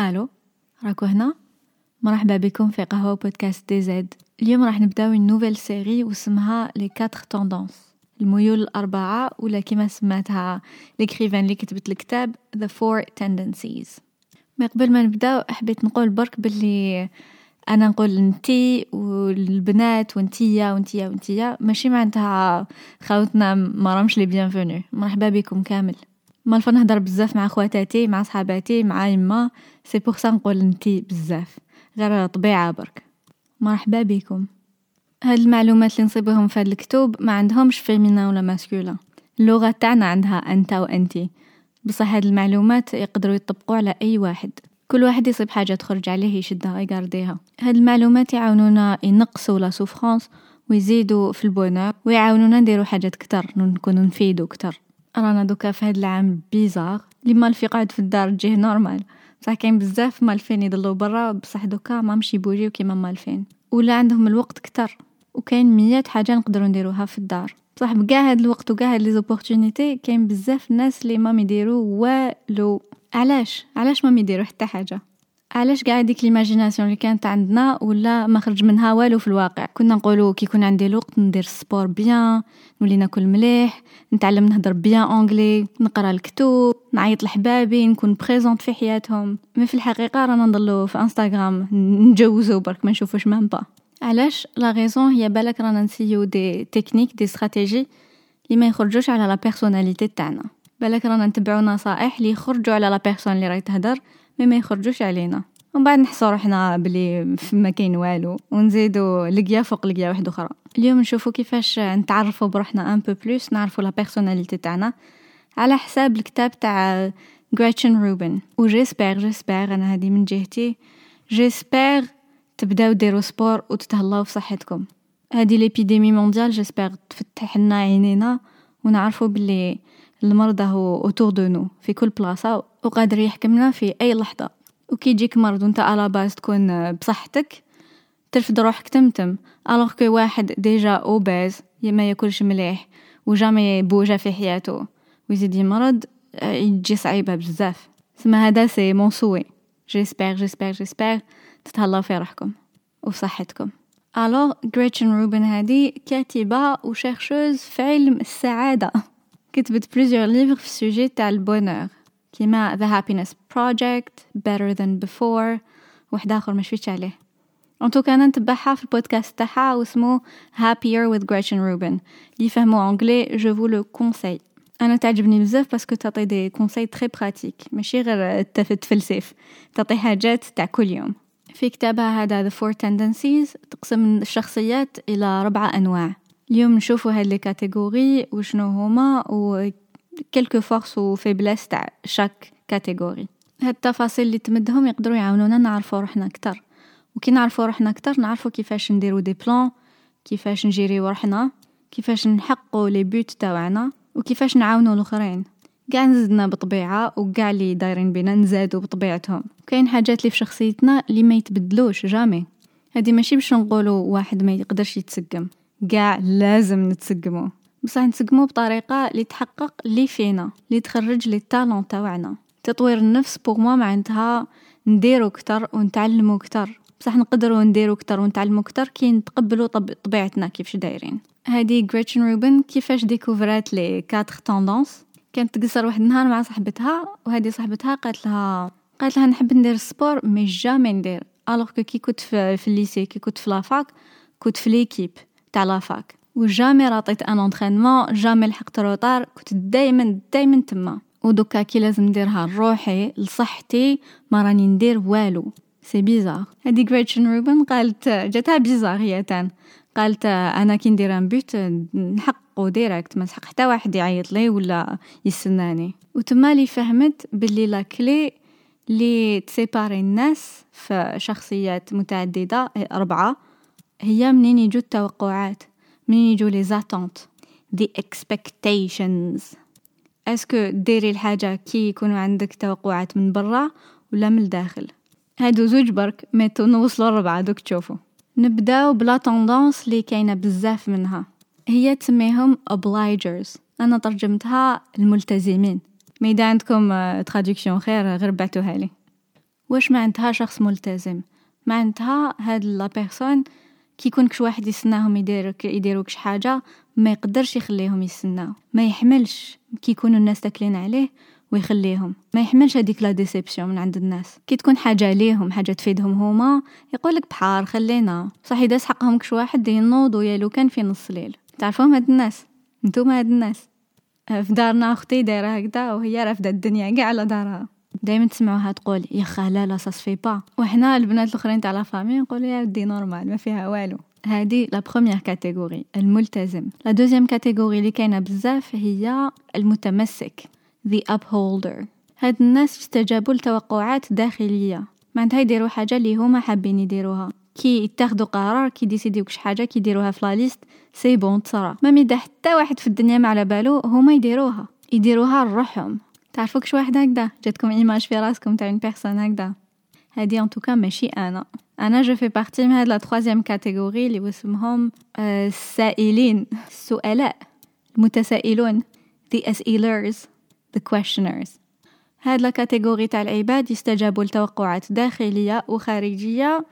ألو راكو هنا؟ مرحبا بكم في قهوة podcast DZ. اليوم راح نبداو nouvelle série واسمها les quatre tendances الميول الأربعة ولا كما سماتها l'écrivain اللي كتبت الكتاب The Four Tendencies. ما قبل ما نبداو حبيت نقول برك باللي أنا نقول انتي والبنات وانتيا وانتيا وانتيا ماشي معناتها خاوتنا ما رامش les bienvenus مرحبا بكم كامل. مالفة نهضر بزاف مع خواتاتي مع صحاباتي مع يما c'est pour ça نقول انتي بزاف غير طبيعة برك. مرحبا بكم. هاد المعلومات اللي نصيبهم في هاد الكتب ما عندهمش féminin ولا masculin اللغة تاعنا عندها أنت وأنتي. بصح هاد المعلومات يقدروا يطبقوا على أي واحد. كل واحد يصيب حاجة تخرج عليه يشدها يقارديها. هاد المعلومات يعاونونا ينقصوا la souffrance ويزيدوا في ال bonheur ويعاونونا نديرو حاجات كتر نكونو نفيدو كتر. رانا دوكا في هاد العام bizarre اللي مالف يقعد في الدار تجيه normal. بصح كاين بزاف مالفين يضلوا برا بصح دوكا ما مشي يبوجيو كيما مالفين ولا عندهم الوقت كتر وكاين ميات حاجة نقدروا نديروها في الدار. بصح بكاع هاد الوقت وكاع هاد les opportunités كاين بزاف ناس اللي ما يديروا والو. علاش؟ علاش ما يديروا حتى حاجة؟ علاش قاع هذيك l'imagination اللي كانت عندنا ولا ما خرج منها والو في الواقع؟ كنا نقولوا كي يكون عندي الوقت ندير sport bien نولي ناكل مليح نتعلم نهضر bien anglais نقرأ الكتب نعيط لحبابي نكون présente في حياتهم. mais في الحقيقة رانا نضلو في انستغرام نجوزو برك ما نشوفوش même pas علاش؟ la raison هي بالك رانا نسيو des techniques des stratégies اللي ما يخرجوش على la personnalité تاعنا. بالك رانا نتبعو نصائح اللي يخرجوا على la personne اللي راهي تهدر mais ما يخرجوش علينا. ومن بعد نحسو روحنا بلي ما كاين والو ونزيدو لقيا فوق لقيا واحدة أخرى. اليوم نشوفو كيفاش نتعرفوا بروحنا un peu plus نعرفوا la personnalité تاعنا على حساب الكتاب تاع غريتشن روبن و j'espère j'espère أنا هذه من جهتي. j'espère تبداو ديروا sport وتتهلاو في صحتكم. هذه l'épidémie mondiale j'espère تفتح لنا عينينا ونعرفوا بلي المرض هو autour de nous في كل بلاصة وقادر يحكمنا في أي لحظة. وكي يجيك مرض وانت à la base تكون بصحتك ترفد روحك تمتم. alors que واحد déjà à la base ما ياكلش مليح و jamais بوجا في حياته. ويزيد يمرض يجي صعيبة بزاف. سما هذا c'est mon souhait j'espère j'espère j'espère تتهلاو في روحكم وصحتكم. alors غريتشن روبن هادي كاتبة و chercheuse في علم السعادة. كتبت plusieurs livres في ال sujet تاع ال bonheur كيما The Happiness Project Better Than Before واحد آخر ما شفتش عليه. انتو كان نتبعها في البودكاست تاعها واسمو Happier with Gretchen Rubin. اللي يفهموا anglais je vous le conseille أنا تعجبني بزاف parce que تعطي des conseils très pratiques ماشي غير تفلسف. تعطي حاجات تاع كل يوم. في كتابها هذا The Four Tendencies تقسم الشخصيات إلى ربعة أنواع. اليوم نشوفوا هاد les catégories وشنو هما و quelques forces و faiblesses تاع chaque catégorie هاد التفاصيل اللي تمدهم يقدروا يعاونونا نعرفوا روحنا أكثر وكي نعرفوا روحنا أكثر نعرفوا كيفاش نديروا des plans كيفاش نجيريو روحنا كيفاش نحققوا les buts تاعنا وكيفاش نعاونوا الأخرين. قاع نزدنا بطبيعة وقاع اللي دايرين بينا نزادوا بطبيعتهم. كاين حاجات اللي في شخصيتنا اللي ما يتبدلوش jamais. هذه ماشي باش نقولوا واحد ما يقدرش يتسقم. قاع لازم نتسقمو. بصح نتسقمو بطريقة اللي تحقق اللي فينا اللي تخرج les talents تاعنا تطوير النفس pour moi معناتها نديرو كتر ونتعلمو كتر بصح نقدروا نديرو كتر ونتعلمو كتر كي نتقبلو طبيعتنا كيفاش دايرين. هادي غريتشن روبن كيفاش ديكوفرات les quatre tendances كانت تقصر واحد النهار مع صاحبتها وهذه صاحبتها قالت لها قالت لها نحب ندير ال sport mais jamais ندير. alors كي كنت في, في ال lycée كي كنت في la fac كنت في l'équipe تاع la fac و jamais راطيت un entraînement jamais لحقت retard كنت دايما دايما تما. ودوكا كي لازم نديرها لروحي لصحتي ما راني ندير والو. c'est bizarre هادي غريتشن روبن قالت جاتها bizarre هي تان قالت أنا كي ندير un but نحققو direct ما نسحق حتى واحد يعيط لي ولا يستناني. وتما لي فهمت باللي la clé لي تسيباري الناس في شخصيات متعددة أربعة هي منين يجو التوقعات؟ منين يجو les attentes the expectations. est-ce que ديري الحاجة كي يكونوا عندك توقعات من برا ولا من الداخل؟ هادو زوج برك ميتو نوصلوا ربعة دوك تشوفوا. نبداو ب la tendance لي كاينة بزاف منها. هي تسميهم obligers. أنا ترجمتها الملتزمين. ما إذا عندكم traduction خير غير بعتوها لي. واش معناتها شخص ملتزم؟ معناتها هاد la personne كي يكون كش واحد يستناهم يديروك يديروك شي حاجة ما يقدرش يخليهم يستناو ما يحملش. كي يكونوا الناس تاكلين عليه ويخليهم. ما يحملش هذيك la déception من عند الناس. كي تكون حاجة ليهم حاجة تفيدهم هما يقولك بحار خلينا. صح يداس حقهم كش واحد ينوض ويا كان في نص الليل تعرفوهم هاد الناس؟ نتوما هاد الناس. في دارنا أختي دايرة هكذا وهي رافدة الدنيا كاع على دارها. دائما تسمعوها تقول يا خاله لا سا با وحنا البنات الأخرين تاع la famille نقولوا يا ودي normal ما فيها والو. هذه la première catégorie الملتزم. la deuxième catégorie اللي كاينة بزاف هي المتمسك the upholder. هاد الناس استجابوا لتوقعات داخلية. معناتها يديروا حاجة اللي هما حابين يديروها. كي يتاخدوا قرار كي ديسيديو كش حاجة كي يديروها في la liste c'est bon تصرا. même إذا حتى واحد في الدنيا ما على بالو هما يديروها. يديروها لروحهم تعرفوا كش واحد هكذا جاتكم image في راسكم تاع une personne هكذا هادي en tout cas ماشي أنا. أنا je fais partie من هاد la troisième catégorie اللي اسمهم السائلين السؤلاء المتسائلون the assailers the questioners. هاد la catégorie تاع العباد يستجابوا لتوقعات داخلية وخارجية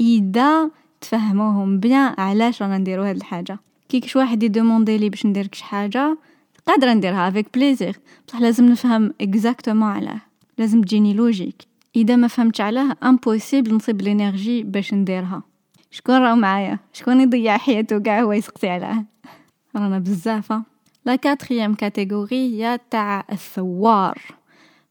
إذا تفهموهم bien علاش رانا نديرو هاد الحاجة. كي كش واحد يدوموندي لي باش ندير كش حاجة قادرة نديرها avec plaisir بصح لازم نفهم exactement علاه. لازم تجيني logique إذا ما فهمتش علاه impossible نصيب l'énergie باش نديرها. شكون راه معايا؟ شكون يضيع حياته كاع هو يسقسي علاه؟ رانا بزاف la quatrième catégorie هي تاع الثوار.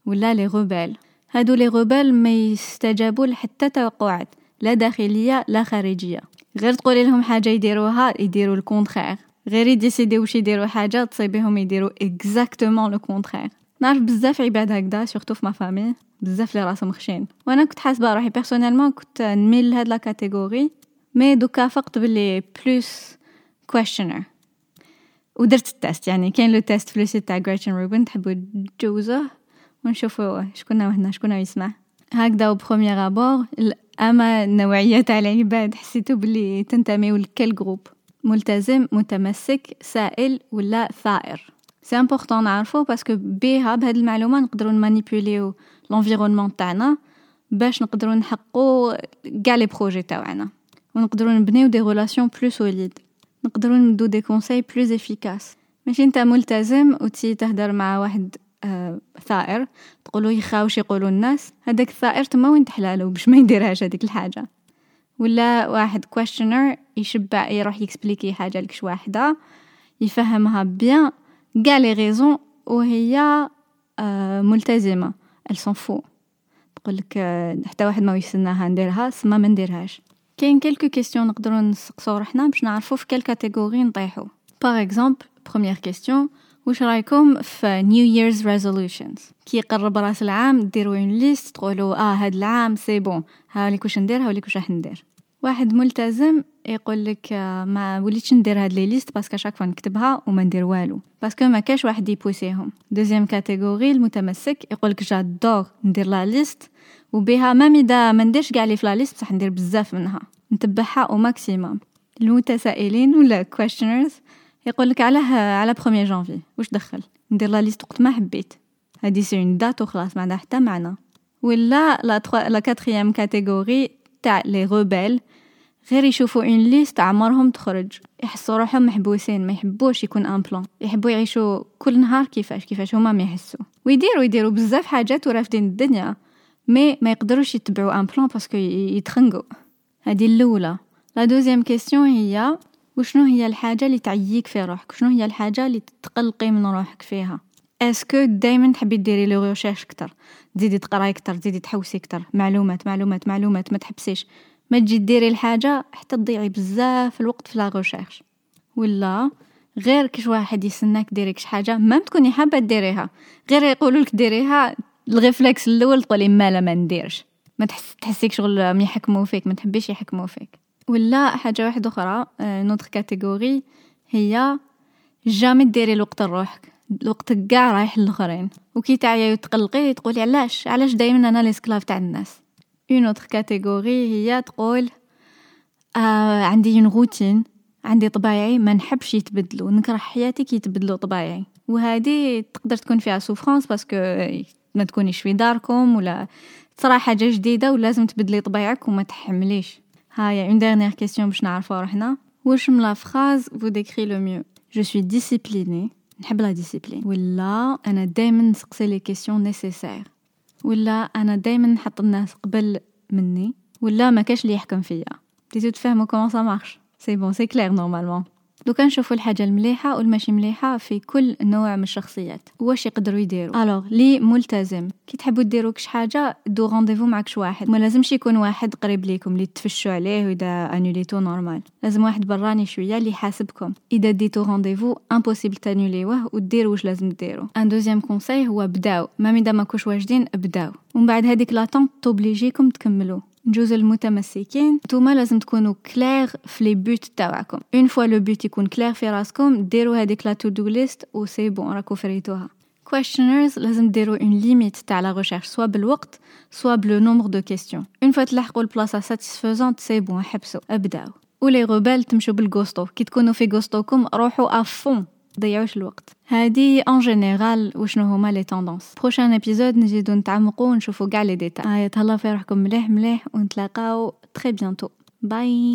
ولا les rebelles هادو les rebelles ما يستجابوا لحتى توقعات. لا داخلية لا خارجية. غير تقولي لهم حاجة يديروها يديروا ال contraire غير يديسيديو واش يديروا حاجة تصيبيهم يديروا exactement le contraire نعرف بزاف عباد هكذا surtout في ma famille بزاف لي راسهم خشين. وأنا كنت حاسبة روحي personnellement كنت نميل لهاد la catégorie mais دوكا فقت بلي plus questioner ودرت ال test يعني كاين le test في le site تاع غريتشن روبن تحبوا تجوزوه ونشوفوا شكون هنا شكون يسمع. هكذا premier abord أما النوعية تاع العباد حسيتو بلي تنتميو لكل groupe ملتزم متمسك سائل ولا ثائر. c'est important نعرفو parce que بيها بهاد المعلومة نقدروا نمانيبيوليو l'environnement تاعنا باش نقدروا نحققوا كاع les projets تاعنا ونقدروا نبنيو des relations plus solides نقدروا نمدو des conseils plus efficaces ماشي انت ملتزم وتي تهدر مع واحد آه ثائر تقولوا يخا واش يقولوا الناس هذاك الثائر تما وين تحلالو؟ باش ما يديرهاش هذيك الحاجة. ولا واحد questioner يشبع يروح يكسبليكي حاجة لكش واحدة يفهمها bien كاع les raisons وهي آه ملتزمة. elle s'en fout تقول لك آه حتى واحد ما يستناها نديرها سما ما نديرهاش. كاين quelques questions نقدروا نسقسو روحنا باش نعرفوا في quelle catégorie نطيحوا par exemple première question واش رأيكم في New Year's resolutions كي يقرب رأس العام ديروا une liste تقولوا آه هاد العام c'est bon. هاوليك واش ندير هاوليك واش راح ندير. واحد ملتزم يقول لك آه، ما وليتش ندير هاد les listes parce que chaque fois نكتبها وما ندير والو. parce que ما كاش واحد يبوسيهم. deuxième catégorie المتمسك يقول لك j'adore ندير la liste وبها même إذا ما نديرش كاع لي في la liste بصح ندير بزاف منها. نتبعها au maximum المتسائلين ولا questioners يقول لك علاه على 1 جانفي واش دخل؟ ندير la liste وقت ما حبيت. هادي c'est une date وخلاص ما عندها حتى معنى ولا لا لا quatrième catégorie تاع les rebelles غير يشوفوا une liste عمرهم تخرج. يحسوا روحهم محبوسين ما يحبوش يكون un plan يحبوا يعيشوا كل نهار كيفاش كيفاش هما ما يحسوا. ويديروا يديروا بزاف حاجات ورافدين الدنيا mais ما يقدروش يتبعوا un plan parce que يتخنقوا. هذه الأولى. la deuxième question هي وشنو هي الحاجة اللي تعييك في روحك؟ شنو هي الحاجة اللي تقلقي من روحك فيها؟ est-ce que دائما تحبي ديري les recherches أكثر تزيدي تقراي أكثر تزيدي تحوسي أكثر معلومات معلومات معلومات ما تحبسيش. ما تجي ديري الحاجة حتى تضيعي بزاف الوقت في la recherche ولا غير كش واحد يسناك ديري كش حاجة ما تكوني حابة ديريها غير يقولوا لك ديريها ال réflexe الأول تقولي ما لا ما نديرش. ما تحس تحسيك شغل يحكموا فيك ما تحبيش يحكموا فيك. ولا حاجة واحدة أخرى une autre آه، catégorie هي jamais ديري الوقت لروحك الوقت كاع رايح للآخرين. وكي تعيا وتقلقي تقولي علاش؟ علاش دائما أنا l'esclave تاع الناس؟ une autre catégorie هي تقول آه عندي une routine عندي طبايعي ما نحبش يتبدلوا نكره حياتي كي يتبدلوا طبايعي وهذه تقدر تكون فيها souffrance parce que ما تكونيش في داركم ولا تصرا حاجة جديدة ولازم تبدلي طبيعك وما تحمليش. هايا une dernière question باش نعرفو روحنا واش من la phrase vous décrit le mieux je suis discipliné نحب la discipline ولا أنا دائما نسقسي les questions nécessaires ولا أنا دائما نحط الناس قبل مني ولا ما كاش اللي يحكم فيا بديتو تفهموا comment ça marche c'est bon c'est clair normalement دوكا نشوفوا الحاجة المليحة والماشي مليحة في كل نوع من الشخصيات واش يقدروا يديروا؟ alors les ملتزم. كي تحبوا ديروا كش حاجة des rendez-vous مع كش واحد. ما لازمش يكون واحد قريب ليكم اللي تفشوا عليه واذا انوليتو normal لازم واحد براني شوية اللي يحاسبكم. إذا ديتو rendez-vous impossible تانوليوه وديروا واش لازم ديروا. un deuxième conseil هو بداو même إذا ما كوش واجدين بداو ومن بعد هذيك l'attente توبليجيكم تكملوا. نجوز المتمسكين نتوما لازم تكونوا claires في les buts تاعكم. une fois le but يكون clair في راسكم ديروا هذيك la to do list و c'est bon راكو فريتوها. Questioners لازم ديروا une limite تاع la recherche soit بالوقت soit ب le nombre de questions une fois تلحقوا البلاصه satisfaisante c'est bon حبسوا أبداو. و les rebelles تمشوا بالغوستو كي تكونوا في غوستوكم روحوا à fond ضيعوش الوقت. هادي en général وشنو هما les tendances prochain épisode نزيدو نتعمقو ونشوفو كاع les détails هيا تهلاو في روحكم مليح مليح ونتلاقاو très bientôt bye